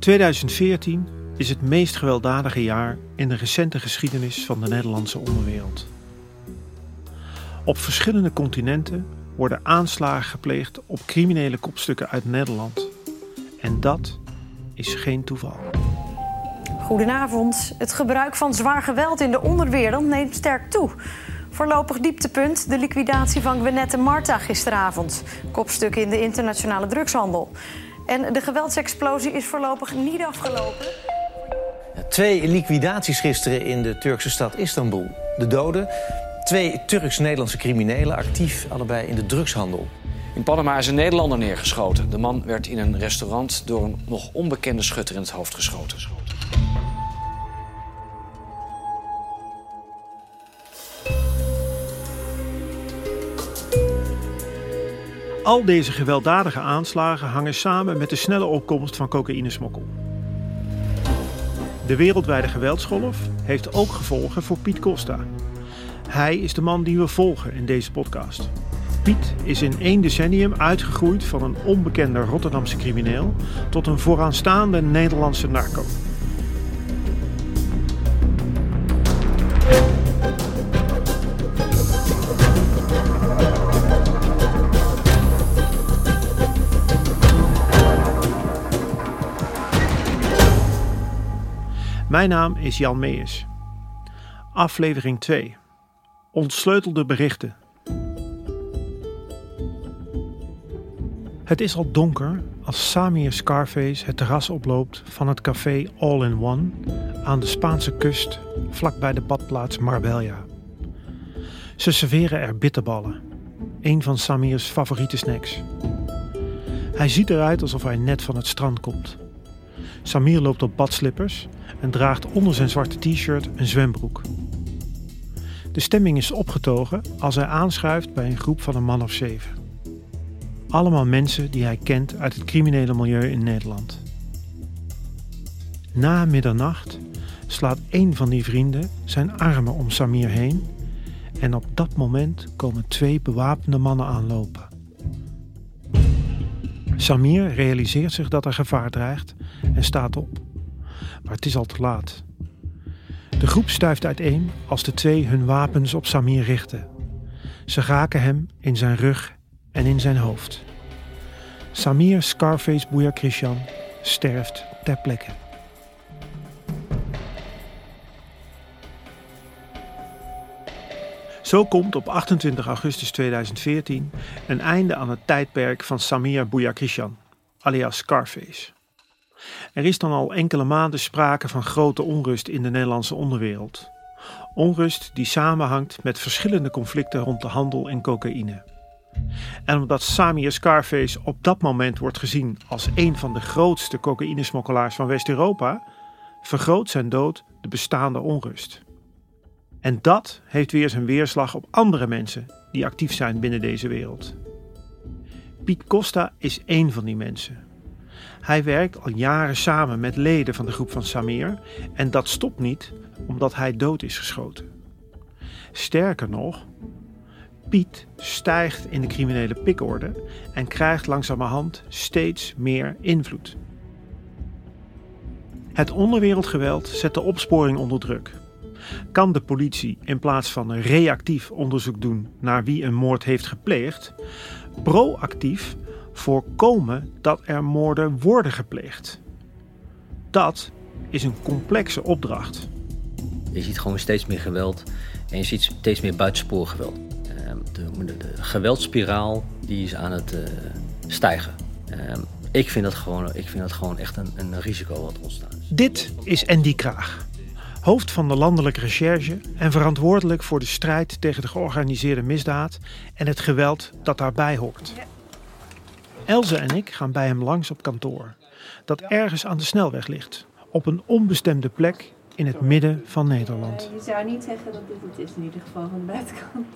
...2014 is het meest gewelddadige jaar in de recente geschiedenis van de Nederlandse onderwereld. Op verschillende continenten worden aanslagen gepleegd op criminele kopstukken uit Nederland. En dat is geen toeval. Goedenavond. Het gebruik van zwaar geweld in de onderwereld neemt sterk toe. Voorlopig dieptepunt de liquidatie van Gwenette Marta gisteravond. Kopstuk in de internationale drugshandel. En de geweldsexplosie is voorlopig niet afgelopen. Twee liquidaties gisteren in de Turkse stad Istanbul. De doden, twee Turks-Nederlandse criminelen actief allebei in de drugshandel. In Panama is een Nederlander neergeschoten. De man werd in een restaurant door een nog onbekende schutter in het hoofd geschoten. Al deze gewelddadige aanslagen hangen samen met de snelle opkomst van cocaïnesmokkel. De wereldwijde geweldsgolf heeft ook gevolgen voor Piet Costa. Hij is de man die we volgen in deze podcast. Piet is in één decennium uitgegroeid van een onbekende Rotterdamse crimineel tot een vooraanstaande Nederlandse narco. Mijn naam is Jan Meijers. Aflevering 2. Ontsleutelde berichten. Het is al donker als Samir Scarface het terras oploopt van het café All in One aan de Spaanse kust vlakbij de badplaats Marbella. Ze serveren er bitterballen, een van Samir's favoriete snacks. Hij ziet eruit alsof hij net van het strand komt. Samir loopt op badslippers en draagt onder zijn zwarte t-shirt een zwembroek. De stemming is opgetogen als hij aanschuift bij een groep van een man of zeven. Allemaal mensen die hij kent uit het criminele milieu in Nederland. Na middernacht slaat een van die vrienden zijn armen om Samir heen en op dat moment komen twee bewapende mannen aanlopen. Samir realiseert zich dat er gevaar dreigt en staat op. Maar het is al te laat. De groep stuift uiteen als de twee hun wapens op Samir richten. Ze raken hem in zijn rug en in zijn hoofd. Samir Scarface Bouya sterft ter plekke. Zo komt op 28 augustus 2014 een einde aan het tijdperk van Samir Bouyakrishan, alias Scarface. Er is dan al enkele maanden sprake van grote onrust in de Nederlandse onderwereld. Onrust die samenhangt met verschillende conflicten rond de handel in cocaïne. En omdat Samir Scarface op dat moment wordt gezien als een van de grootste cocaïnesmokkelaars van West-Europa, vergroot zijn dood de bestaande onrust. En dat heeft weer zijn weerslag op andere mensen die actief zijn binnen deze wereld. Piet Costa is één van die mensen. Hij werkt al jaren samen met leden van de groep van Samir en dat stopt niet omdat hij dood is geschoten. Sterker nog, Piet stijgt in de criminele pikorde en krijgt langzamerhand steeds meer invloed. Het onderwereldgeweld zet de opsporing onder druk. Kan de politie in plaats van reactief onderzoek doen naar wie een moord heeft gepleegd, proactief voorkomen dat er moorden worden gepleegd? Dat is een complexe opdracht. Je ziet gewoon steeds meer geweld en je ziet steeds meer buitenspoorgeweld. Ehm, de, de, de geweldspiraal die is aan het uh, stijgen. Ehm, ik vind dat gewoon, ik vind dat gewoon echt een, een risico wat ontstaan is. Dit is Andy Kraag. hoofd van de landelijke recherche en verantwoordelijk voor de strijd tegen de georganiseerde misdaad en het geweld dat daarbij hoort. Elze en ik gaan bij hem langs op kantoor, dat ergens aan de snelweg ligt, op een onbestemde plek in het midden van Nederland. Je zou niet zeggen dat dit het is, in ieder geval van de buitenkant.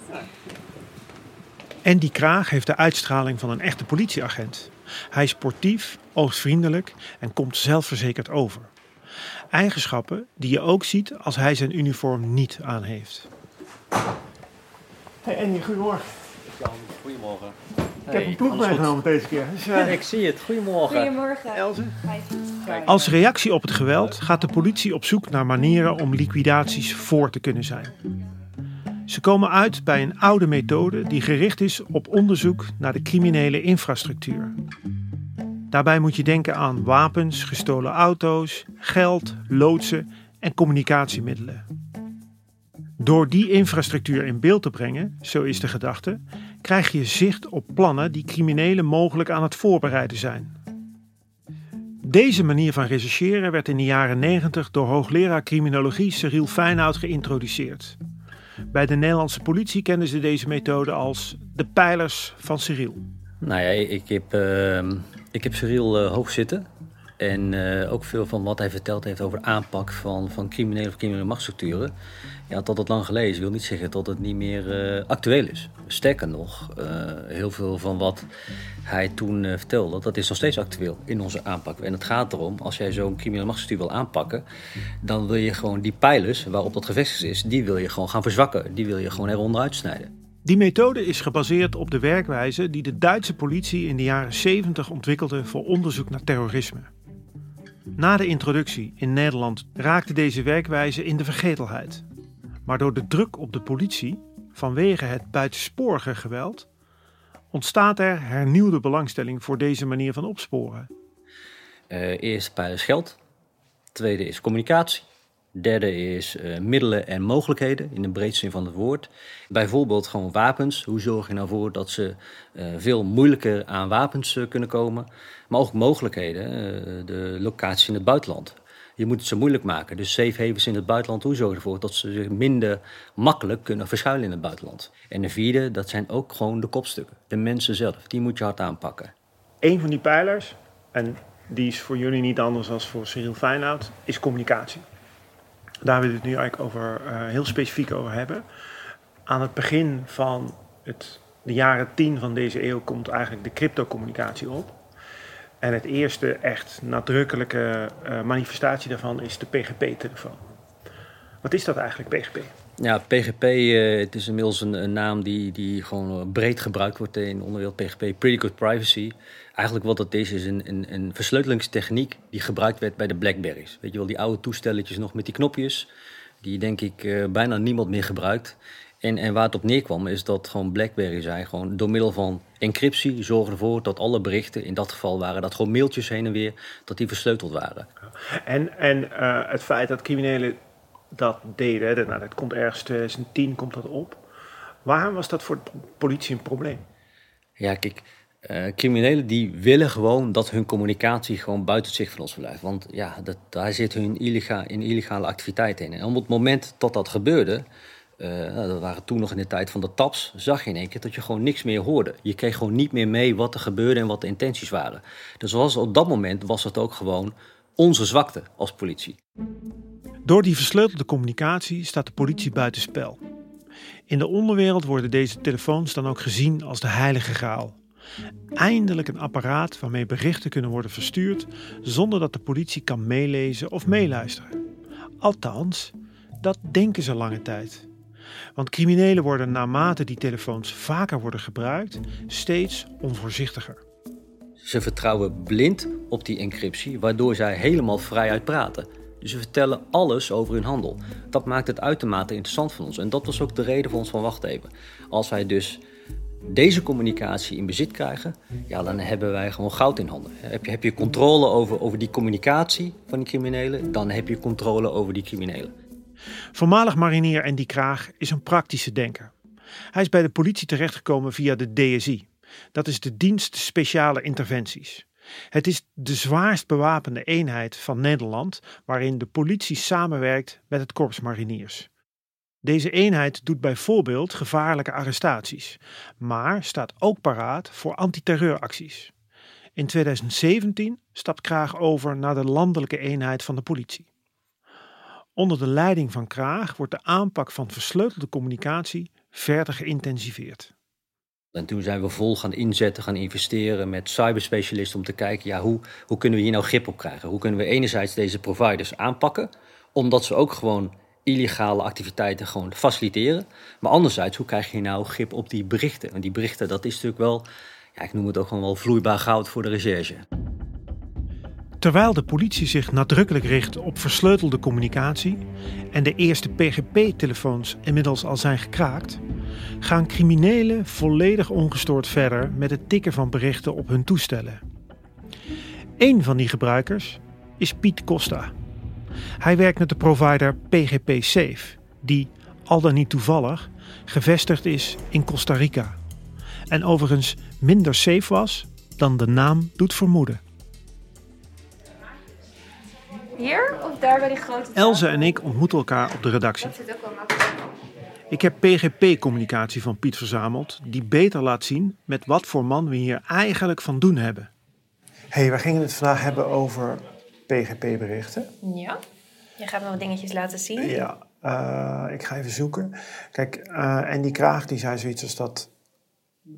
En die kraag heeft de uitstraling van een echte politieagent. Hij is sportief, oogvriendelijk en komt zelfverzekerd over. Eigenschappen die je ook ziet als hij zijn uniform niet aan heeft. Hey Andy, goedemorgen. Goedemorgen. Ik heb een ploeg meegenomen deze keer. Dus, eh, Ik zie het. Goedemorgen. Goedemorgen. Elze. Als reactie op het geweld gaat de politie op zoek naar manieren om liquidaties voor te kunnen zijn. Ze komen uit bij een oude methode die gericht is op onderzoek naar de criminele infrastructuur. Daarbij moet je denken aan wapens, gestolen auto's, geld, loodsen en communicatiemiddelen. Door die infrastructuur in beeld te brengen, zo is de gedachte, krijg je zicht op plannen die criminelen mogelijk aan het voorbereiden zijn. Deze manier van rechercheren werd in de jaren 90 door hoogleraar criminologie Cyril Feinhout geïntroduceerd. Bij de Nederlandse politie kennen ze deze methode als de pijlers van Cyril. Nou ja, ik heb, ehm, ik heb Cyril eh, hoog zitten. En eh, ook veel van wat hij verteld heeft over aanpak van, van criminele of criminele machtsstructuren. Ja, tot het lang gelezen wil niet zeggen dat het niet meer eh, actueel is. Sterker nog, eh, heel veel van wat hij toen vertelde, dat is nog steeds actueel in onze aanpak. En het gaat erom, als jij zo'n criminele machtsstructuur wil aanpakken, dan wil je gewoon die pijlers waarop dat gevestigd is, die wil je gewoon gaan verzwakken. Die wil je gewoon eronder uitsnijden. Die methode is gebaseerd op de werkwijze die de Duitse politie in de jaren 70 ontwikkelde voor onderzoek naar terrorisme. Na de introductie in Nederland raakte deze werkwijze in de vergetelheid. Maar door de druk op de politie vanwege het buitensporige geweld ontstaat er hernieuwde belangstelling voor deze manier van opsporen. Eh eerste pijler is geld. Tweede is communicatie. Derde is eh, middelen en mogelijkheden in de breedste zin van het woord. Bijvoorbeeld gewoon wapens. Hoe zorg je nou voor dat ze eh, veel moeilijker aan wapens eh, kunnen komen? Maar ook mogelijkheden, de locatie in het buitenland. Je moet het zo moeilijk maken. Dus safe in het buitenland, hoe zorg je ervoor dat ze zich minder makkelijk kunnen verschuilen in het buitenland? En de vierde, dat zijn ook gewoon de kopstukken. De mensen zelf, die moet je hard aanpakken. Een van die pijlers, en die is voor jullie niet anders dan voor Cyril Feyenoord, is communicatie. Daar willen we het nu eigenlijk over, eh, heel specifiek over hebben. Aan het begin van het, de jaren 10 van deze eeuw komt eigenlijk de cryptocommunicatie op. En het eerste echt nadrukkelijke eh, manifestatie daarvan is de PGP-telefoon. Wat is dat eigenlijk, PGP? Ja, PGP, eh, het is inmiddels een, een naam die, die gewoon breed gebruikt wordt in de onderwereld PGP. Pretty Good Privacy. Eigenlijk wat het is, is een, een, een versleutelingstechniek die gebruikt werd bij de Blackberries. Weet je wel, die oude toestelletjes nog met die knopjes, die denk ik eh, bijna niemand meer gebruikt. En, en waar het op neerkwam is dat gewoon BlackBerry zei, gewoon door middel van encryptie zorgde ervoor dat alle berichten, in dat geval waren dat gewoon mailtjes heen en weer, dat die versleuteld waren. En, en eh, het feit dat criminelen dat deden, dat- nou, dat komt ergens 2010 komt dat op. Waarom was dat voor de politie een probleem? Ja, kijk, eh, criminelen die willen gewoon dat hun communicatie gewoon buiten het zicht van ons blijft. Want ja, dat, daar zit hun illega, in illegale activiteiten in. En op het moment dat dat gebeurde, eh, nou, dat waren toen nog in de tijd van de taps, zag je in één keer dat je gewoon niks meer hoorde. Je kreeg gewoon niet meer mee wat er gebeurde en wat de intenties waren. Dus was, op dat moment was het ook gewoon onze zwakte als politie. Door die versleutelde communicatie staat de politie buitenspel. In de onderwereld worden deze telefoons dan ook gezien als de heilige graal. Eindelijk een apparaat waarmee berichten kunnen worden verstuurd zonder dat de politie kan meelezen of meeluisteren. Althans, dat denken ze lange tijd. Want criminelen worden naarmate die telefoons vaker worden gebruikt steeds onvoorzichtiger. Ze vertrouwen blind op die encryptie, waardoor zij helemaal vrijuit praten. Ze vertellen alles over hun handel. Dat maakt het uitermate interessant voor ons. En dat was ook de reden voor ons van wacht even. Als wij dus deze communicatie in bezit krijgen, ja, dan hebben wij gewoon goud in handen. Heb je, heb je controle over, over die communicatie van die criminelen, dan heb je controle over die criminelen. Voormalig marinier Andy Kraag is een praktische denker. Hij is bij de politie terechtgekomen via de DSI. Dat is de Dienst Speciale Interventies. Het is de zwaarst bewapende eenheid van Nederland waarin de politie samenwerkt met het korps mariniers. Deze eenheid doet bijvoorbeeld gevaarlijke arrestaties, maar staat ook paraat voor antiterreuracties. In 2017 stapt Kraag over naar de landelijke eenheid van de politie. Onder de leiding van Kraag wordt de aanpak van versleutelde communicatie verder geïntensiveerd. En toen zijn we vol gaan inzetten, gaan investeren met cyberspecialisten om te kijken, ja, hoe, hoe kunnen we hier nou grip op krijgen? Hoe kunnen we enerzijds deze providers aanpakken, omdat ze ook gewoon illegale activiteiten gewoon faciliteren. Maar anderzijds, hoe krijg je nou grip op die berichten? Want die berichten, dat is natuurlijk wel, ja, ik noem het ook gewoon wel vloeibaar goud voor de recherche. Terwijl de politie zich nadrukkelijk richt op versleutelde communicatie en de eerste PGP-telefoons inmiddels al zijn gekraakt, gaan criminelen volledig ongestoord verder met het tikken van berichten op hun toestellen. Een van die gebruikers is Piet Costa. Hij werkt met de provider PGP Safe, die, al dan niet toevallig, gevestigd is in Costa Rica. En overigens minder safe was dan de naam doet vermoeden. Hier of daar bij die grote Elze en ik ontmoeten elkaar op de redactie. Dat zit ook wel makkelijk. Ik heb PGP-communicatie van Piet verzameld, die beter laat zien met wat voor man we hier eigenlijk van doen hebben. hey, we gingen het vandaag hebben over PGP-berichten. Ja. Je gaat me wat dingetjes laten zien. Ja, eh, ik ga even zoeken. Kijk, eh, en die Kraag die zei zoiets als dat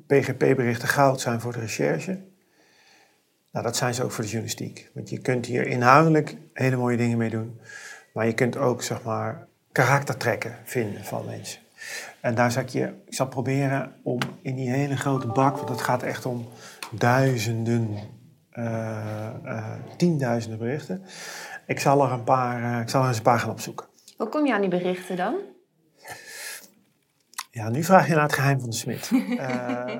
PGP-berichten goud zijn voor de recherche. Nou, dat zijn ze ook voor de journalistiek. Want je kunt hier inhoudelijk hele mooie dingen mee doen. Maar je kunt ook, zeg maar, karaktertrekken vinden van mensen. En daar zal ik je, ik zal proberen om in die hele grote bak, want het gaat echt om duizenden, eh, eh, tienduizenden berichten. Ik zal er een paar, eh, ik zal er eens een paar gaan opzoeken. Hoe kom je aan die berichten dan? Ja, nu vraag je naar het geheim van de smid. Eh,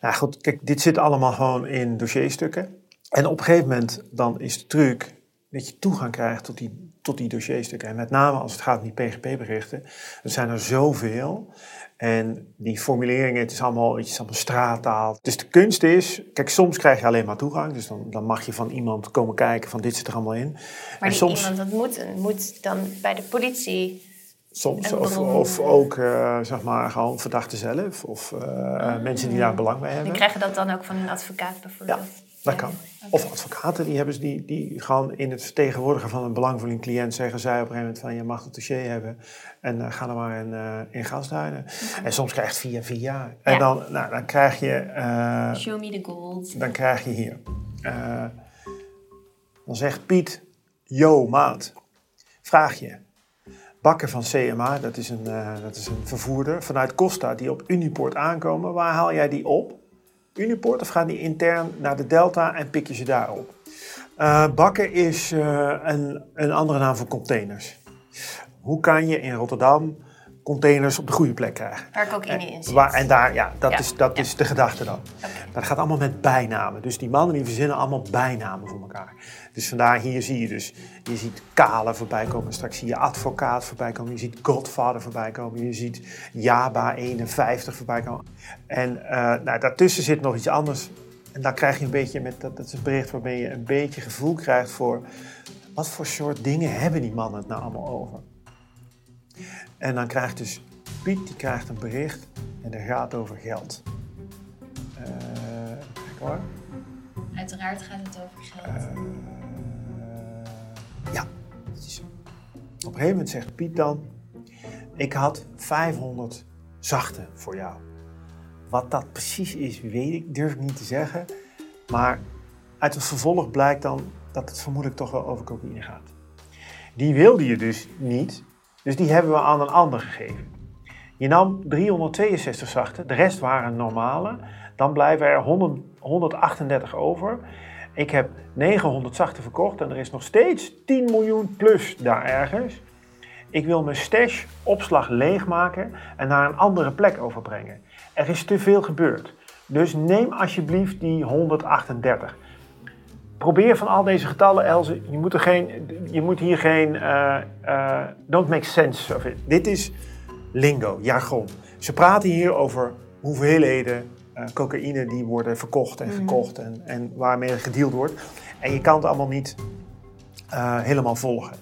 nou goed, kijk, dit zit allemaal gewoon in dossierstukken. En op een gegeven moment dan is de truc dat je toegang krijgt tot die, tot die dossierstukken. En met name als het gaat om die PGP-berichten. Er zijn er zoveel. En die formuleringen, het is allemaal, het is allemaal straattaal. Dus de kunst is, kijk, soms krijg je alleen maar toegang. Dus dan, dan mag je van iemand komen kijken van dit zit er allemaal in. Maar en die soms, iemand, dat moet, moet dan bij de politie... soms of, of ook, eh, zeg maar, gewoon verdachten zelf. Of eh, mensen die daar belang bij Die hebben. krijgen dat dan ook van een advocaat bijvoorbeeld. Dat kan. Of advocaten, die, hebben, ze- die, die gewoon in het vertegenwoordigen van een belang voor een cliënt zeggen zij op een gegeven moment van je mag het dossier hebben en eh, ga er maar in, eh in gasduinen. En soms krijg je via via. En Ja. dan, nou, dan krijg je, eh, Show me the gold. dan krijg je hier. dan zegt Piet, yo maat, vraag je. Bakker van CMA, dat is, een, dat is een vervoerder vanuit Costa die op Uniport aankomen. Waar haal jij die op? Uniport of gaan die intern naar de Delta en pik je ze daar op? Eh, bakken is eh, een, een andere naam voor containers. Hoe kan je in Rotterdam containers op de goede plek krijgen? Waar cocaïne in zit. Waar, en daar, ja, dat, Ja, is, dat ja. is de gedachte dan. Maar dat gaat allemaal met bijnamen. Dus die mannen die verzinnen allemaal bijnamen voor elkaar. Dus vandaar hier zie je dus, je ziet Kale voorbij komen. Straks zie je Advocaat voorbij komen. Je ziet Godfather voorbij komen. Je ziet Jaba 51 voorbij komen. En eh, nou, daartussen zit nog iets anders. En dan krijg je een beetje, met, dat, dat is een bericht waarmee je een beetje gevoel krijgt voor... Wat voor soort dingen hebben die mannen het nou allemaal over? En dan krijgt dus Piet die krijgt een bericht en dat gaat over geld. Kijk hoor. Uiteraard gaat het over geld. Eh, ja, dat is zo. Op een gegeven moment zegt Piet dan: Ik had 500 zachte voor jou. Wat dat precies is, weet ik, durf ik niet te zeggen. Maar uit het vervolg blijkt dan dat het vermoedelijk toch wel over cocaïne gaat. Die wilde je dus niet, dus die hebben we aan een ander gegeven. Je nam 362 zachte, de rest waren normale. Dan blijven er 100, 138 over. Ik heb 900 zachte verkocht en er is nog steeds 10 miljoen plus daar ergens. Ik wil mijn stash opslag leegmaken en naar een andere plek overbrengen. Er is te veel gebeurd. Dus neem alsjeblieft die 138. Probeer van al deze getallen, Elze, je moet, er geen, je moet hier geen. eh, eh, don't make sense of it. Dit is lingo, jargon. Ze praten hier over hoeveelheden, eh, cocaïne die worden verkocht en gekocht en, en waarmee gedeeld wordt. En je kan het allemaal niet eh, helemaal volgen.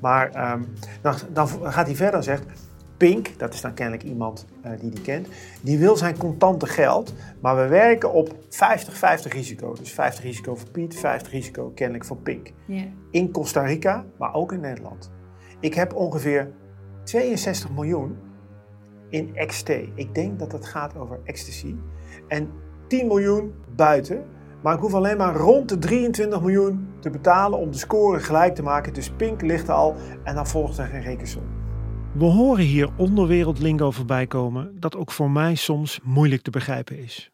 Maar ehm, dan, dan gaat hij verder en zegt... Pink, dat is dan kennelijk iemand eh, die die kent, die wil zijn contante geld, maar we werken op 50-50 risico. Dus 50 risico voor Piet, 50 risico kennelijk voor Pink. In Costa Rica, maar ook in Nederland. Ik heb ongeveer 62 miljoen in XT. Ik denk dat het gaat over ecstasy. En 10 miljoen buiten. Maar ik hoef alleen maar rond de 23 miljoen te betalen om de score gelijk te maken. Dus Pink ligt er al en dan volgt er geen rekensom. We horen hier onderwereldlingo voorbij komen dat ook voor mij soms moeilijk te begrijpen is.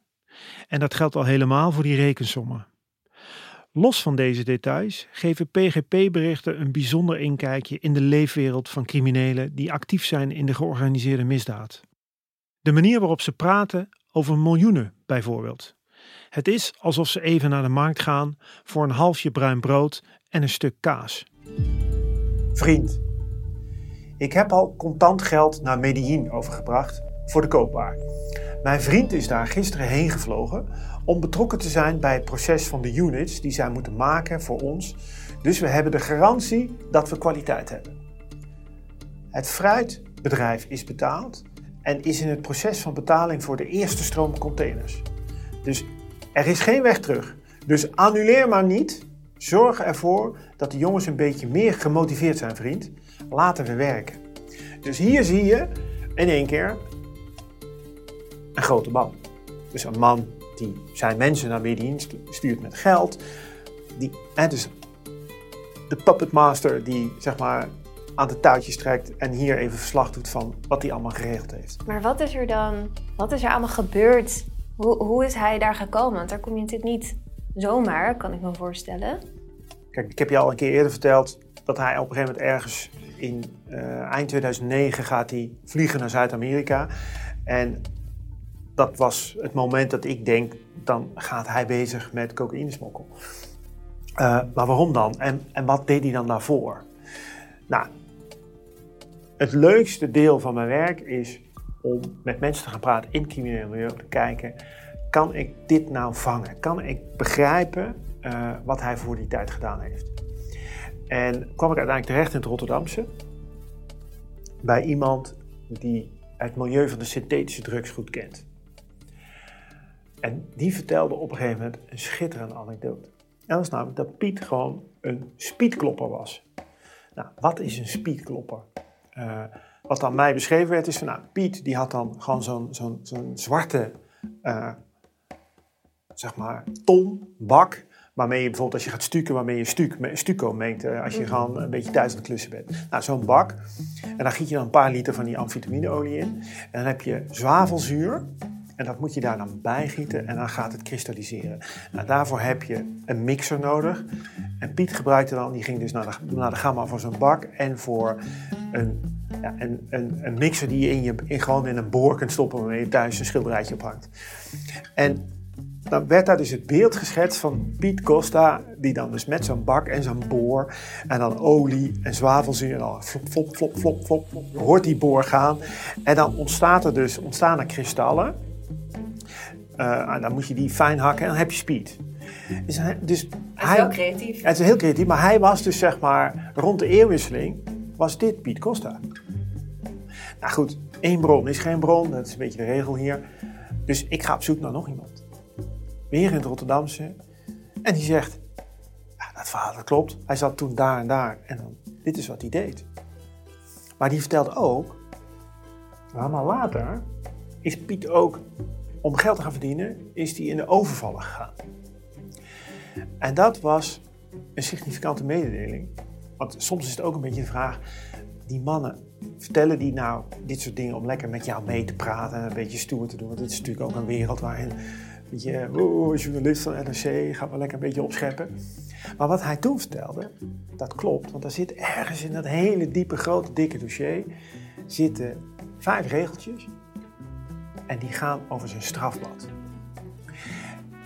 En dat geldt al helemaal voor die rekensommen. Los van deze details geven PGP-berichten een bijzonder inkijkje in de leefwereld van criminelen die actief zijn in de georganiseerde misdaad. De manier waarop ze praten over miljoenen bijvoorbeeld. Het is alsof ze even naar de markt gaan voor een halfje bruin brood en een stuk kaas. Vriend, ik heb al contant geld naar Medellin overgebracht voor de koopwaar. Mijn vriend is daar gisteren heen gevlogen om betrokken te zijn bij het proces van de units die zij moeten maken voor ons. Dus we hebben de garantie dat we kwaliteit hebben. Het fruitbedrijf is betaald en is in het proces van betaling voor de eerste stroom containers. Dus er is geen weg terug. Dus annuleer maar niet. Zorg ervoor dat de jongens een beetje meer gemotiveerd zijn, vriend. Laten we werken. Dus hier zie je in één keer een grote man. Dus een man die zijn mensen naar Medellin stuurt met geld. Die, hè, dus de puppet master die zeg maar aan de touwtjes trekt en hier even verslag doet van wat hij allemaal geregeld heeft. Maar wat is er dan, wat is er allemaal gebeurd? Hoe, hoe is hij daar gekomen? Want daar kom je natuurlijk niet zomaar, kan ik me voorstellen. Kijk, ik heb je al een keer eerder verteld dat hij op een gegeven moment ergens in eh, eind 2009 gaat hij vliegen naar Zuid-Amerika. En dat was het moment dat ik denk, dan gaat hij bezig met cocaïnesmokkel. Eh, maar waarom dan? En, en wat deed hij dan daarvoor? Nou, het leukste deel van mijn werk is om met mensen te gaan praten in het criminele milieu, te kijken, kan ik dit nou vangen? Kan ik begrijpen eh, wat hij voor die tijd gedaan heeft? En kwam ik uiteindelijk terecht in het Rotterdamse, bij iemand die het milieu van de synthetische drugs goed kent. En die vertelde op een gegeven moment een schitterende anekdote. En dat is namelijk dat Piet gewoon een speedklopper was. Nou, wat is een speedklopper? Uh, wat aan mij beschreven werd is van, nou, Piet die had dan gewoon zo'n zo'n zo'n zwarte, uh, zeg maar, ton, bak, waarmee je bijvoorbeeld als je gaat stukken, waarmee je stuk, stuco meet, uh, als je gewoon een beetje thuis aan het klussen bent. Nou, zo'n bak. En dan giet je dan een paar liter van die amfetamineolie in. En dan heb je zwavelzuur. En dat moet je daar dan bijgieten en dan gaat het kristalliseren. Nou, daarvoor heb je een mixer nodig. En Piet gebruikte dan, die ging dus naar de, naar de gamma voor zo'n bak en voor een, ja, een, een, een, mixer die je, in je in, gewoon in een boor kunt stoppen waarmee je thuis een schilderijtje ophangt. En dan werd daar dus het beeld geschetst van Piet Costa, die dan dus met zo'n bak en zo'n boor en dan olie en zwavelzuur en dan flop, flop, flop, flop, flop, flop, hoort die boor gaan. En dan ontstaat er dus, ontstaan er kristallen. Uh, dan moet je die fijn hakken en dan heb je speed. Dus, hij, dus het is hij, heel creatief. Het is heel creatief, maar hij was dus zeg maar rond de eeuwwisseling was dit Piet Costa. Nou goed, één bron is geen bron, dat is een beetje de regel hier. Dus ik ga op zoek naar nog iemand. Weer in het Rotterdamse. En die zegt, dat verhaal dat klopt. Hij zat toen daar en daar en dan, dit is wat hij deed. Maar die vertelde ook, een maand later is Piet ook om geld te gaan verdienen, is hij in de overvallen gegaan. En dat was een significante mededeling. Want soms is het ook een beetje de vraag, die mannen, vertellen die nou dit soort dingen om lekker met jou mee te praten en een beetje stoer te doen? Want dit is natuurlijk ook een wereld waarin, weet je, oh, journalist van NRC, gaat wel lekker een beetje opscheppen. Maar wat hij toen vertelde, dat klopt, want er zit ergens in dat hele diepe, grote, dikke dossier, zitten vijf regeltjes en die gaan over zijn strafblad.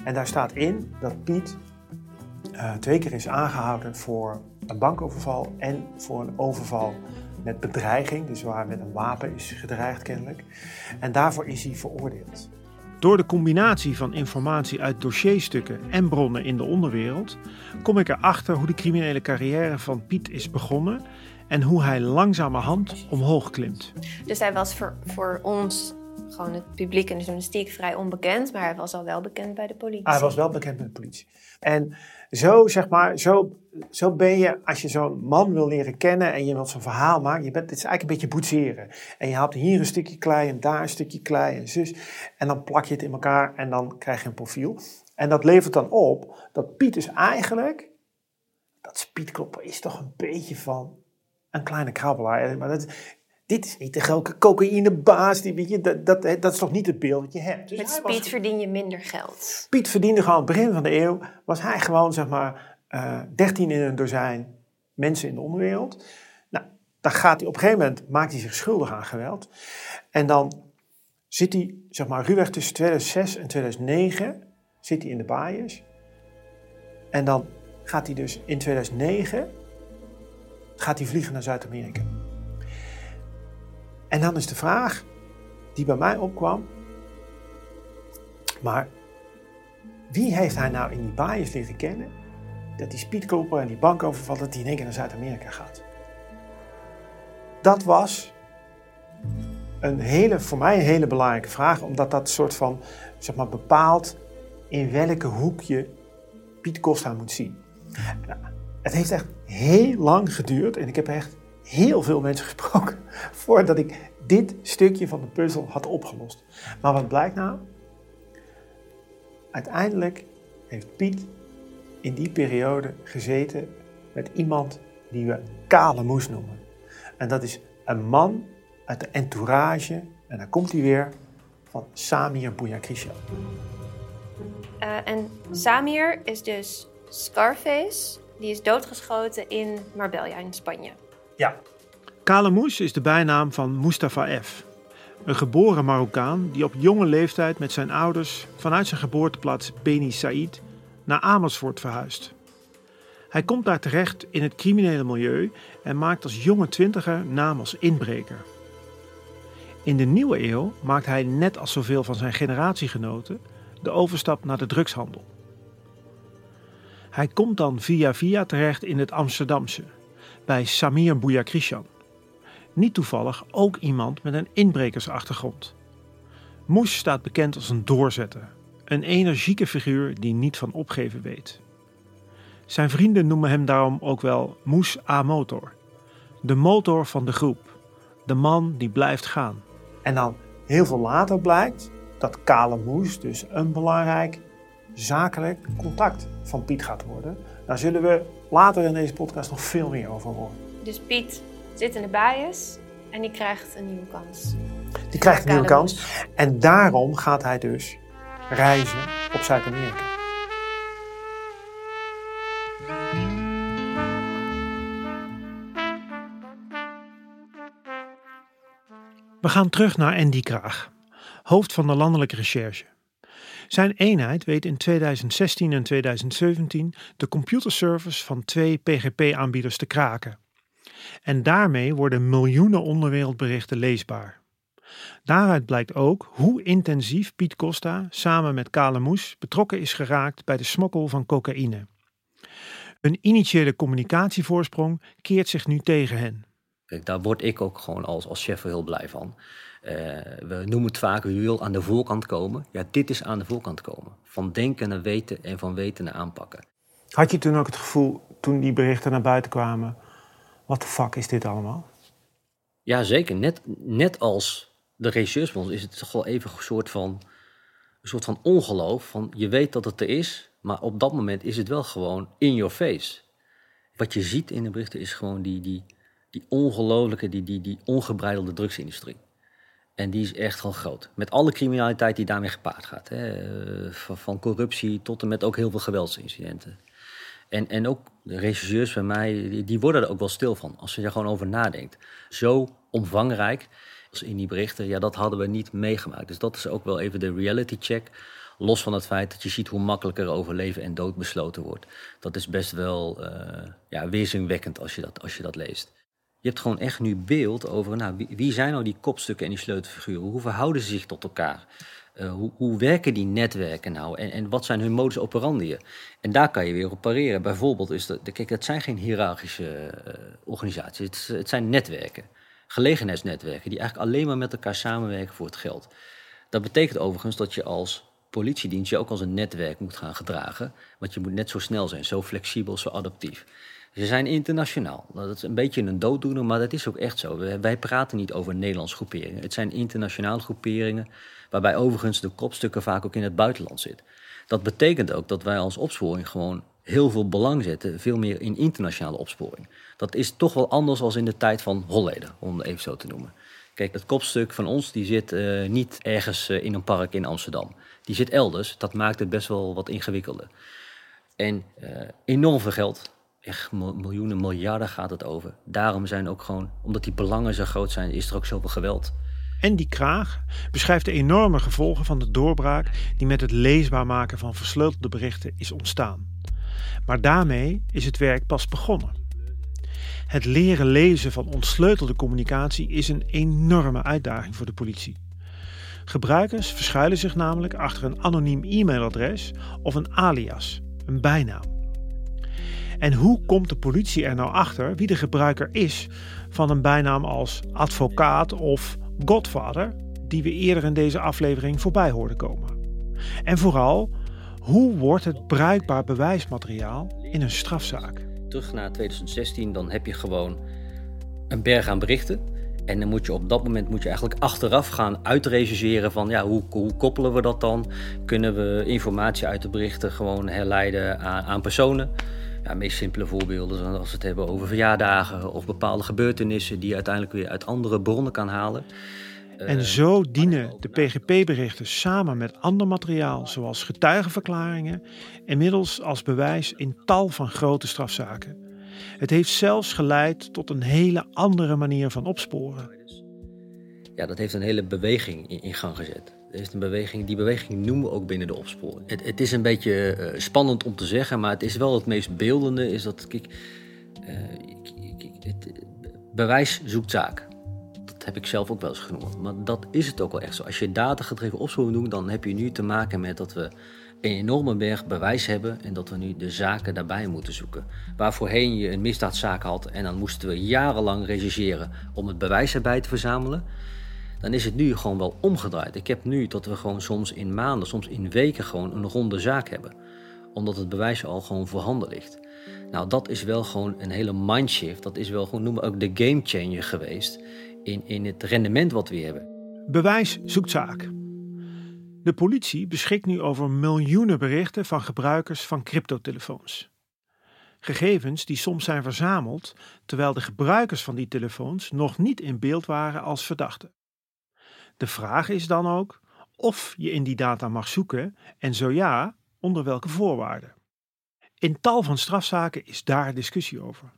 En daar staat in dat Piet uh, twee keer is aangehouden voor een bankoverval en voor een overval met bedreiging, dus waar met een wapen is gedreigd kennelijk. En daarvoor is hij veroordeeld. Door de combinatie van informatie uit dossierstukken en bronnen in de onderwereld kom ik erachter hoe de criminele carrière van Piet is begonnen en hoe hij langzamerhand omhoog klimt. Dus hij was voor, voor ons, gewoon het publiek en de journalistiek, vrij onbekend, maar hij was al wel bekend bij de politie. Hij was wel bekend bij de politie. En zo, zeg maar, zo, zo ben je, als je zo'n man wil leren kennen en je wilt zo'n verhaal maken, je bent, het is eigenlijk een beetje boetseren. En je haalt hier een stukje klei en daar een stukje klei en zus. En dan plak je het in elkaar en dan krijg je een profiel. En dat levert dan op dat Piet is eigenlijk, dat spietkloppen is toch een beetje van een kleine krabbelaar. Maar dat, dit is niet de grote cocaïnebaas. Die, weet je, dat, dat, dat is toch niet het beeld dat je hebt. Dus Met Piet verdien je minder geld. Piet verdiende gewoon aan het begin van de eeuw. Was hij gewoon zeg maar uh, eh, 13 in een dozijn mensen in de onderwereld. Nou, dan gaat hij op een gegeven moment, maakt hij zich schuldig aan geweld. En dan zit hij, zeg maar, ruwweg tussen 2006 en 2009 zit hij in de baaiers. En dan gaat hij dus in 2009 gaat hij vliegen naar Zuid-Amerika. En dan is de vraag die bij mij opkwam, maar wie heeft hij nou in die bias leren kennen dat die speedkoper en die bankoverval dat die in één keer naar Zuid-Amerika gaat? Dat was een hele, voor mij een hele belangrijke vraag, omdat dat soort van, zeg maar, bepaalt in welke hoek je Piet Costa moet zien. Nou, het heeft echt heel lang geduurd en ik heb echt heel veel mensen gesproken voordat ik dit stukje van de puzzel had opgelost. Maar wat blijkt nou? Uiteindelijk heeft Piet in die periode gezeten met iemand die we Kale Moes noemen. En dat is een man uit de entourage, en daar komt hij weer, van Samir Bouyakrishyan. Uh, en Samir is dus Scarface, die is doodgeschoten in Marbella in Spanje. Ja. Kalemous is de bijnaam van Mustafa F. Een geboren Marokkaan die op jonge leeftijd met zijn ouders vanuit zijn geboorteplaats Beni Said naar Amersfoort verhuist. Hij komt daar terecht in het criminele milieu en maakt als jonge twintiger naam als inbreker. In de nieuwe eeuw maakt hij net als zoveel van zijn generatiegenoten de overstap naar de drugshandel. Hij komt dan via via terecht in het Amsterdamse, bij Samir Bouyakrishyan. Niet toevallig ook iemand met een inbrekersachtergrond. Moes staat bekend als een doorzetter, een energieke figuur die niet van opgeven weet. Zijn vrienden noemen hem daarom ook wel Moes A Motor, de motor van de groep, de man die blijft gaan. En dan heel veel later blijkt dat Kale Moes dus een belangrijk zakelijk contact van Piet gaat worden. Daar zullen we later in deze podcast nog veel meer over horen. Dus Piet zit in de bias en die krijgt een nieuwe kans. Die krijgt een nieuwe kans. En daarom gaat hij dus reizen op Zuid-Amerika. We gaan terug naar Andy Kraag, hoofd van de landelijke recherche. Zijn eenheid weet in 2016 en 2017 de computerservice van twee PGP-aanbieders te kraken. En daarmee worden miljoenen onderwereldberichten leesbaar. Daaruit blijkt ook hoe intensief Piet Costa samen met Kale Moes betrokken is geraakt bij de smokkel van cocaïne. Hun initiële communicatievoorsprong keert zich nu tegen hen. Daar word ik ook gewoon als, als chef heel blij van. Uh, we noemen het vaak, u wil aan de voorkant komen. Ja, dit is aan de voorkant komen. Van denken naar weten en van weten naar aanpakken. Had je toen ook het gevoel, toen die berichten naar buiten kwamen... wat de fuck is dit allemaal? Ja, zeker. Net, net als de regisseursbond is het toch wel even een soort van, een soort van ongeloof. Van je weet dat het er is, maar op dat moment is het wel gewoon in your face. Wat je ziet in de berichten is gewoon die, die, die ongelooflijke, die, die, die ongebreidelde drugsindustrie. En die is echt gewoon groot. Met alle criminaliteit die daarmee gepaard gaat. Hè. Van, van, corruptie tot en met ook heel veel geweldsincidenten. En, en ook de regisseurs bij mij, die, die, worden er ook wel stil van. Als je er gewoon over nadenkt. Zo omvangrijk als in die berichten, ja, dat hadden we niet meegemaakt. Dus dat is ook wel even de reality check. Los van het feit dat je ziet hoe makkelijker over leven en dood besloten wordt. Dat is best wel uh, ja, weerzinwekkend als je, dat, als je dat leest. Je hebt gewoon echt nu beeld over nou, wie, zijn nou die kopstukken en die sleutelfiguren? Hoe verhouden ze zich tot elkaar? Uh, hoe, hoe, werken die netwerken nou en, en wat zijn hun modus operandi? En daar kan je weer op pareren. Bijvoorbeeld is dat, kijk, het zijn geen hiërarchische uh, organisaties, het, het, zijn netwerken, gelegenheidsnetwerken, die eigenlijk alleen maar met elkaar samenwerken voor het geld. Dat betekent overigens dat je als politiedienst je ook als een netwerk moet gaan gedragen, want je moet net zo snel zijn, zo flexibel, zo adaptief. Ze zijn internationaal. Dat is een beetje een dooddoener, maar dat is ook echt zo. Wij praten niet over Nederlandse groeperingen. Het zijn internationale groeperingen, waarbij overigens de kopstukken vaak ook in het buitenland zitten. Dat betekent ook dat wij als opsporing gewoon heel veel belang zetten, veel meer in internationale opsporing. Dat is toch wel anders als in de tijd van Holleden, om het even zo te noemen. Kijk, het kopstuk van ons die zit uh, niet ergens uh, in een park in Amsterdam. Die zit elders. Dat maakt het best wel wat ingewikkelder. En uh, enorm veel geld echt miljoenen, miljarden gaat het over. Daarom zijn ook gewoon, omdat die belangen zo groot zijn, is er ook zoveel geweld. En die Kraag beschrijft de enorme gevolgen van de doorbraak die met het leesbaar maken van versleutelde berichten is ontstaan. Maar daarmee is het werk pas begonnen. Het leren lezen van ontsleutelde communicatie is een enorme uitdaging voor de politie. Gebruikers verschuilen zich namelijk achter een anoniem e-mailadres of een alias, een bijnaam. En hoe komt de politie er nou achter wie de gebruiker is van een bijnaam als advocaat of godfather, die we eerder in deze aflevering voorbij hoorden komen? En vooral, hoe wordt het bruikbaar bewijsmateriaal in een strafzaak? Terug naar 2016, dan heb je gewoon een berg aan berichten. En dan moet je op dat moment moet je eigenlijk achteraf gaan uitrechercheren van ja, hoe, hoe koppelen we dat dan? Kunnen we informatie uit de berichten gewoon herleiden aan, aan personen? Ja, meest simpele voorbeelden, als we het hebben over verjaardagen of bepaalde gebeurtenissen die je uiteindelijk weer uit andere bronnen kan halen. En zo dienen de PGP-berichten samen met ander materiaal, zoals getuigenverklaringen, inmiddels als bewijs in tal van grote strafzaken. Het heeft zelfs geleid tot een hele andere manier van opsporen. Ja, dat heeft een hele beweging in gang gezet. Is een beweging, die beweging noemen we ook binnen de opsporing. Het, het is een beetje uh, spannend om te zeggen, maar het is wel het meest beeldende. Is dat, kijk, uh, het, bewijs zoekt zaak. Dat heb ik zelf ook wel eens genoemd. Maar dat is het ook wel echt zo. Als je datagedreven opsporing doet, dan heb je nu te maken met dat we een enorme berg bewijs hebben en dat we nu de zaken daarbij moeten zoeken. Waar voorheen je een misdaadzaak had en dan moesten we jarenlang rechercheren om het bewijs erbij te verzamelen dan is het nu gewoon wel omgedraaid. Ik heb nu dat we gewoon soms in maanden, soms in weken gewoon een ronde zaak hebben. Omdat het bewijs al gewoon voorhanden ligt. Nou, dat is wel gewoon een hele mindshift. Dat is wel gewoon, noemen we ook de game changer geweest in, in het rendement wat we hebben. Bewijs zoekt zaak. De politie beschikt nu over miljoenen berichten van gebruikers van cryptotelefoons. Gegevens die soms zijn verzameld terwijl de gebruikers van die telefoons nog niet in beeld waren als verdachten. De vraag is dan ook of je in die data mag zoeken en zo ja, onder welke voorwaarden. In tal van strafzaken is daar discussie over.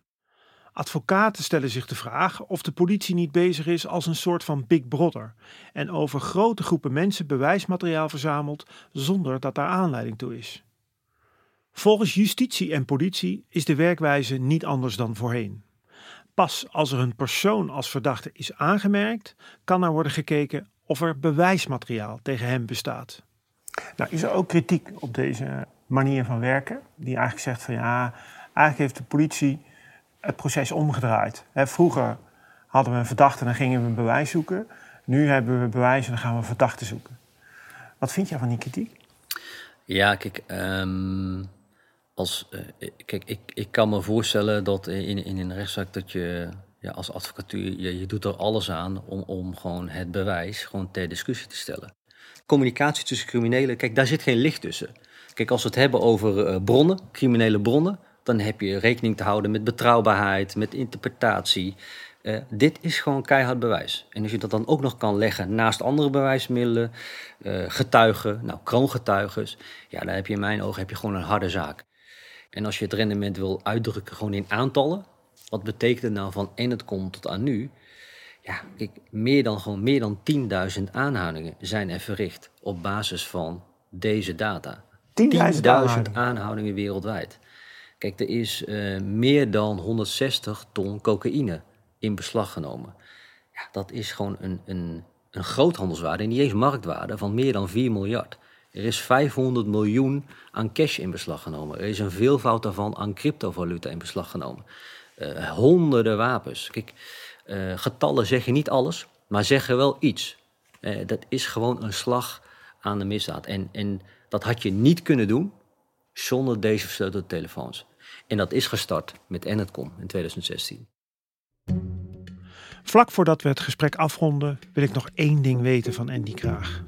Advocaten stellen zich de vraag of de politie niet bezig is als een soort van Big Brother en over grote groepen mensen bewijsmateriaal verzamelt zonder dat daar aanleiding toe is. Volgens justitie en politie is de werkwijze niet anders dan voorheen. Pas als er een persoon als verdachte is aangemerkt, kan er worden gekeken of er bewijsmateriaal tegen hem bestaat. Nou, is er ook kritiek op deze manier van werken? Die eigenlijk zegt van ja, eigenlijk heeft de politie het proces omgedraaid. vroeger hadden we een verdachte en dan gingen we een bewijs zoeken. Nu hebben we bewijs en dan gaan we verdachten zoeken. Wat vind jij van die kritiek? Ja, kijk, um, als, uh, kijk ik, ik kan me voorstellen dat in, in een rechtszaak dat je ja, als advocatuur, je, je doet er alles aan om, om gewoon het bewijs gewoon ter discussie te stellen. Communicatie tussen criminelen, kijk, daar zit geen licht tussen. Kijk, als we het hebben over uh, bronnen, criminele bronnen, dan heb je rekening te houden met betrouwbaarheid, met interpretatie. Uh, dit is gewoon keihard bewijs. En als je dat dan ook nog kan leggen naast andere bewijsmiddelen, getuigen, nou kroongetuigen, ja, dan heb je in mijn ogen heb je gewoon een harde zaak. En als je het rendement wil uitdrukken gewoon in aantallen, wat betekent het nou van en het komt tot aan nu? Ja, kijk, meer dan, gewoon meer dan 10.000 aanhoudingen zijn er verricht op basis van deze data. 10.000 aanhoudingen. aanhoudingen wereldwijd. Kijk, er is uh, meer dan 160 ton cocaïne in beslag genomen. Ja, dat is gewoon een, een, een groothandelswaarde, en niet eens marktwaarde, van meer dan 4 miljard. Er is 500 miljoen aan cash in beslag genomen. Er is een veelvoud daarvan aan cryptovaluta in beslag genomen. Uh, honderden wapens. Kijk, uh, getallen zeggen niet alles, maar zeggen wel iets. Uh, dat is gewoon een slag aan de misdaad. En, en dat had je niet kunnen doen zonder deze versleutelde telefoons. En dat is gestart met Enetcom in 2016. Vlak voordat we het gesprek afronden, wil ik nog één ding weten van Andy Kraag.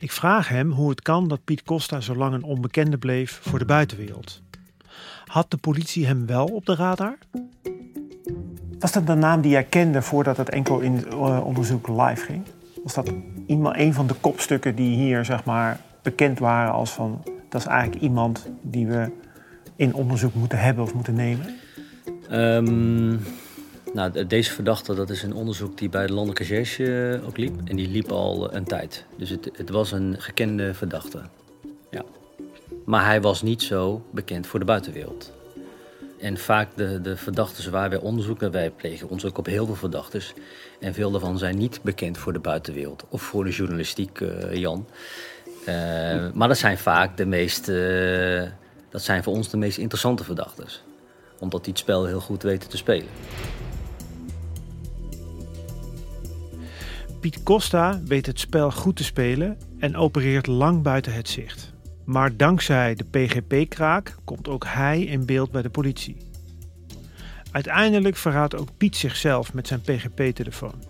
Ik vraag hem hoe het kan dat Piet Costa zo lang een onbekende bleef voor de buitenwereld. Had de politie hem wel op de radar? Was dat de naam die jij kende voordat het enkel in uh, onderzoek live ging? Was dat iemand, een van de kopstukken die hier zeg maar, bekend waren als van... dat is eigenlijk iemand die we in onderzoek moeten hebben of moeten nemen? Um, nou, deze verdachte, dat is een onderzoek die bij de Landelijke Recherche ook liep. En die liep al een tijd. Dus het, het was een gekende verdachte. Ja. Maar hij was niet zo bekend voor de buitenwereld. En vaak de, de verdachten waar wij onderzoek naar wij plegen, onderzoek op heel veel verdachtes. En veel daarvan zijn niet bekend voor de buitenwereld of voor de journalistiek, uh, Jan. Maar dat zijn vaak de meest, dat zijn voor ons de meest interessante verdachtes. Omdat die het spel heel goed weten te spelen. Piet Costa weet het spel goed te spelen en opereert lang buiten het zicht. Maar dankzij de PGP-kraak komt ook hij in beeld bij de politie. Uiteindelijk verraadt ook Piet zichzelf met zijn PGP-telefoon.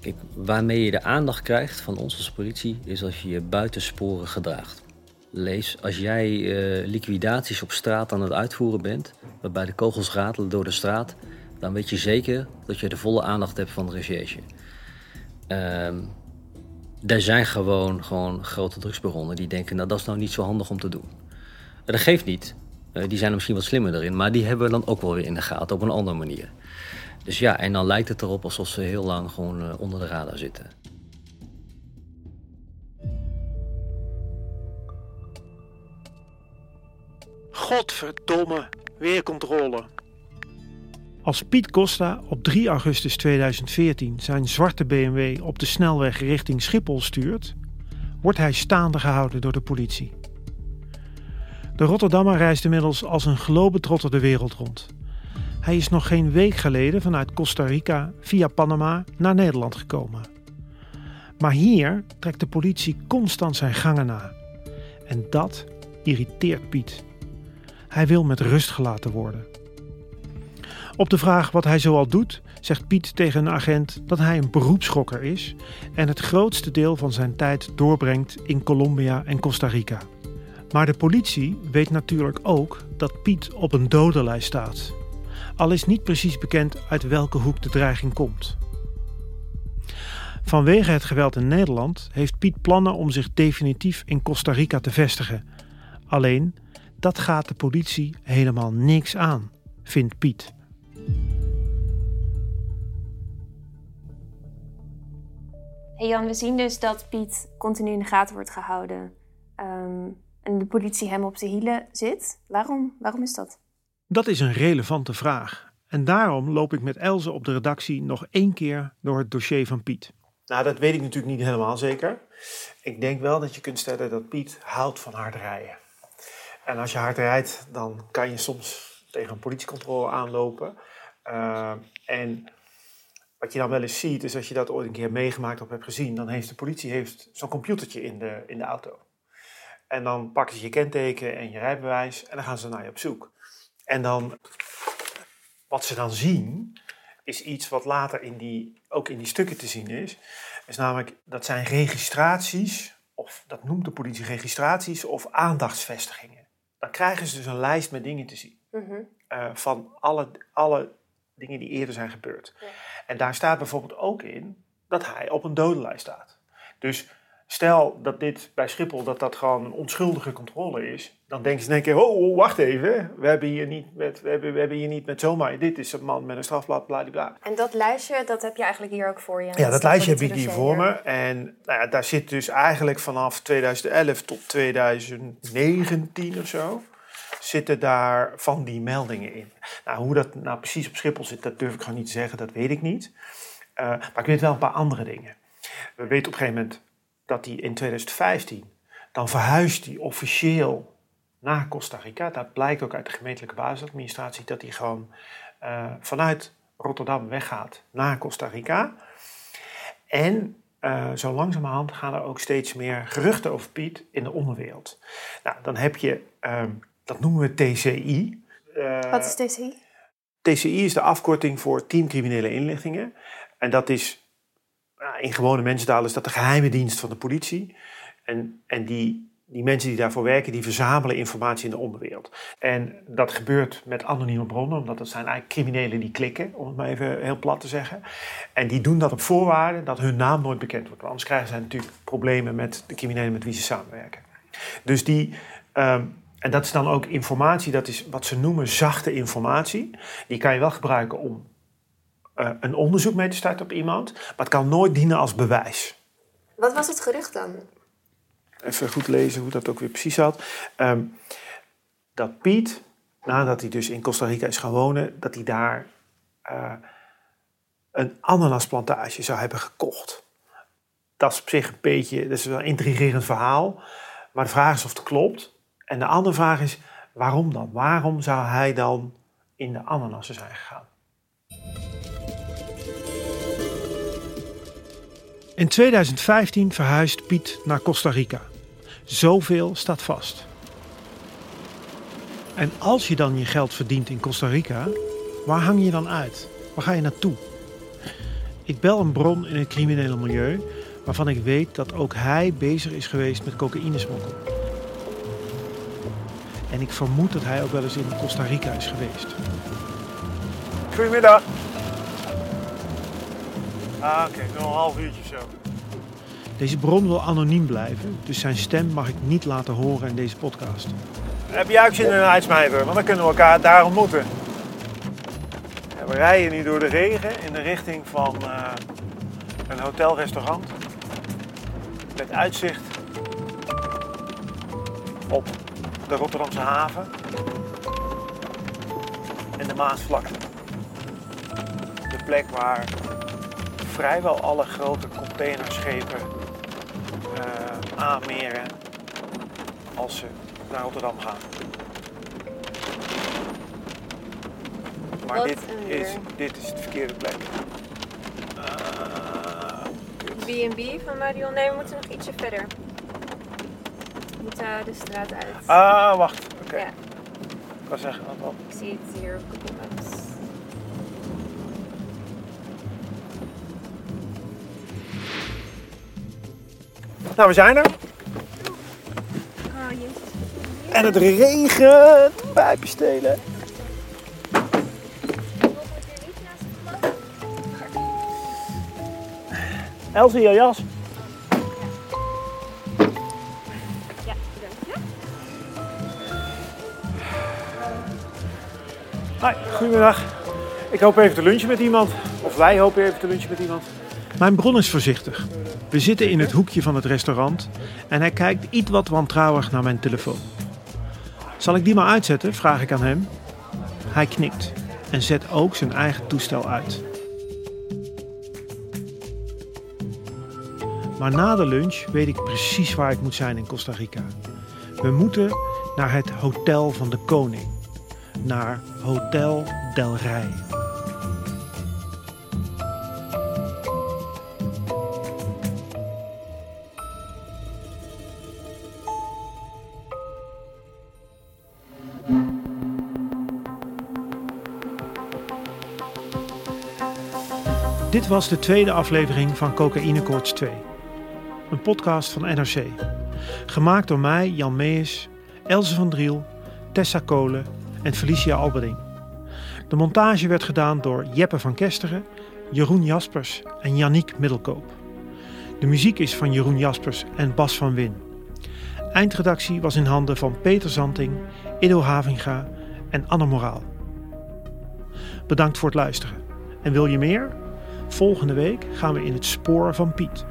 Kijk, waarmee je de aandacht krijgt van ons als politie is als je je buitensporen gedraagt. Lees, als jij uh, liquidaties op straat aan het uitvoeren bent, waarbij de kogels ratelen door de straat, dan weet je zeker dat je de volle aandacht hebt van de recherche. Um, er zijn gewoon, gewoon grote drugsbaronnen die denken, nou dat is nou niet zo handig om te doen. Dat geeft niet. Uh, die zijn er misschien wat slimmer erin, maar die hebben we dan ook wel weer in de gaten op een andere manier. Dus ja, en dan lijkt het erop alsof ze heel lang gewoon uh, onder de radar zitten. Godverdomme, weer controle. Als Piet Costa op 3 augustus 2014 zijn zwarte BMW op de snelweg richting Schiphol stuurt, wordt hij staande gehouden door de politie. De Rotterdammer reist inmiddels als een globetrotter de wereld rond. Hij is nog geen week geleden vanuit Costa Rica via Panama naar Nederland gekomen. Maar hier trekt de politie constant zijn gangen na. En dat irriteert Piet. Hij wil met rust gelaten worden. Op de vraag wat hij zoal doet, zegt Piet tegen een agent dat hij een beroepschokker is en het grootste deel van zijn tijd doorbrengt in Colombia en Costa Rica. Maar de politie weet natuurlijk ook dat Piet op een dodenlijst staat. Al is niet precies bekend uit welke hoek de dreiging komt. Vanwege het geweld in Nederland heeft Piet plannen om zich definitief in Costa Rica te vestigen. Alleen, dat gaat de politie helemaal niks aan, vindt Piet. Hey Jan, we zien dus dat Piet continu in de gaten wordt gehouden. Um, en de politie hem op de hielen zit. Waarom? Waarom is dat? Dat is een relevante vraag. En daarom loop ik met Elze op de redactie nog één keer door het dossier van Piet. Nou, dat weet ik natuurlijk niet helemaal zeker. Ik denk wel dat je kunt stellen dat Piet houdt van hard rijden. En als je hard rijdt, dan kan je soms tegen een politiecontrole aanlopen. Uh, en wat je dan wel eens ziet, is als je dat ooit een keer meegemaakt of hebt gezien, dan heeft de politie heeft zo'n computertje in de, in de auto. En dan pakken ze je kenteken en je rijbewijs en dan gaan ze naar je op zoek. En dan, wat ze dan zien, is iets wat later in die, ook in die stukken te zien is. Is namelijk, dat zijn registraties, of dat noemt de politie registraties of aandachtsvestigingen. Dan krijgen ze dus een lijst met dingen te zien. Mm van alle, alle dingen die eerder zijn gebeurd. Ja. En daar staat bijvoorbeeld ook in dat hij op een dodenlijst staat. Dus stel dat dit bij Schiphol dat dat gewoon een onschuldige controle is, dan denken ze in één keer, oh, oh, wacht even, we hebben hier niet met, we hebben, we hebben hier niet met zomaar, dit is een man met een strafblad, bla. En dat lijstje, dat heb je eigenlijk hier ook voor je? Ja, dat lijstje heb ik hier voor me. En nou ja, daar zit dus eigenlijk vanaf 2011 tot 2019 of zo, zitten daar van die meldingen in. Nou, hoe dat nou precies op Schiphol zit, dat durf ik gewoon niet te zeggen, dat weet ik niet. Uh, maar ik weet wel een paar andere dingen. We we weten op een gegeven moment dat hij in 2015, dan verhuist hij officieel naar Costa Rica. Dat blijkt ook uit de gemeentelijke basisadministratie, dat hij gewoon uh, vanuit Rotterdam weggaat naar Costa Rica. En uh, zo langzamerhand gaan er ook steeds meer geruchten over Piet in de onderwereld. Nou, dan heb je, um, dat noemen we TCI. Uh, Wat is TCI? TCI is de afkorting voor Team Criminele Inlichtingen. En dat is, in gewone mensentaal is dat de geheime dienst van de politie. En, en die die mensen die daarvoor werken, die verzamelen informatie in de onderwereld. En dat gebeurt met anonieme bronnen, omdat dat zijn eigenlijk criminelen die klikken, om het maar even heel plat te zeggen. En die doen dat op voorwaarde dat hun naam nooit bekend wordt. Want anders krijgen ze natuurlijk problemen met de criminelen met wie ze samenwerken. Dus die, ehm, en dat is dan ook informatie, dat is wat ze noemen zachte informatie. Die kan je wel gebruiken om uh, een onderzoek mee te starten op iemand, maar het kan nooit dienen als bewijs. Wat was het gerucht dan? even goed lezen hoe dat ook weer precies zat. Ehm, dat Piet, nadat hij dus in Costa Rica is gaan wonen, dat hij daar uh, een ananasplantage zou hebben gekocht. Dat is op zich een beetje, dat is wel een intrigerend verhaal. Maar de vraag is of het klopt. En de andere vraag is, waarom dan? Waarom zou hij dan in de ananassen zijn gegaan? In 2015 verhuist Piet naar Costa Rica. Zoveel staat vast. En als je dan je geld verdient in Costa Rica, waar hang je dan uit? Waar ga je naartoe? Ik bel een bron in het criminele milieu waarvan ik weet dat ook hij bezig is geweest met cocaïnesmokkel. En ik vermoed dat hij ook wel eens in Costa Rica is geweest. Goedemiddag. Ah, oké, nog een half uurtje zo. Deze bron wil anoniem blijven, dus zijn stem mag ik niet laten horen in deze podcast. Heb jij ook zin in een uitsmijter? Want dan kunnen we elkaar daar ontmoeten. we rijden nu door de regen in de richting van uh, een hotelrestaurant. Met uitzicht op de Rotterdamse haven en de Maasvlakte. De plek waar vrijwel alle grote containerschepen aanmeren als ze naar Rotterdam gaan. Maar dit is, dit is de verkeerde plek. B&B uh, van Marion. Nee, we moeten nog ietsje verder. We moeten de straat uit. Ah, wacht. Oké. Ja. Ik kan zeggen wat op. Ik zie het hier op Google Maps. Nou, we zijn er. En het regent. Pijpen stelen. Elsie, jouw jas. Goedemiddag. Ik hoop even te lunchen met iemand. Of wij hopen even te lunchen met iemand. Mijn bron is voorzichtig. We zitten in het hoekje van het restaurant en hij kijkt iets wat wantrouwig naar mijn telefoon. Zal ik die maar uitzetten? vraag ik aan hem. Hij knikt en zet ook zijn eigen toestel uit. Maar na de lunch weet ik precies waar ik moet zijn in Costa Rica. We moeten naar het Hotel van de Koning, naar Hotel Del Rey. Dit was de tweede aflevering van Cocaïne Koorts 2. Een podcast van NRC. Gemaakt door mij, Jan Mees, Else van Driel, Tessa Kolen en Felicia Alberding. De montage werd gedaan door Jeppe van Kesteren, Jeroen Jaspers en Yannick Middelkoop. De muziek is van Jeroen Jaspers en Bas van Win. Eindredactie was in handen van Peter Zanting, Ido Havinga en Anne Moraal. Bedankt voor het luisteren. En wil je meer? Volgende week gaan we in het spoor van Piet.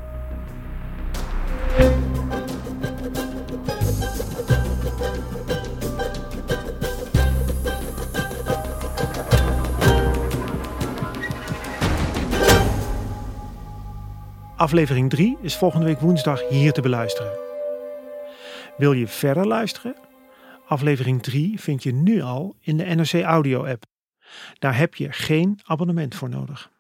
Aflevering 3 is volgende week woensdag hier te beluisteren. Wil je verder luisteren? Aflevering 3 vind je nu al in de NRC Audio app. Daar heb je geen abonnement voor nodig.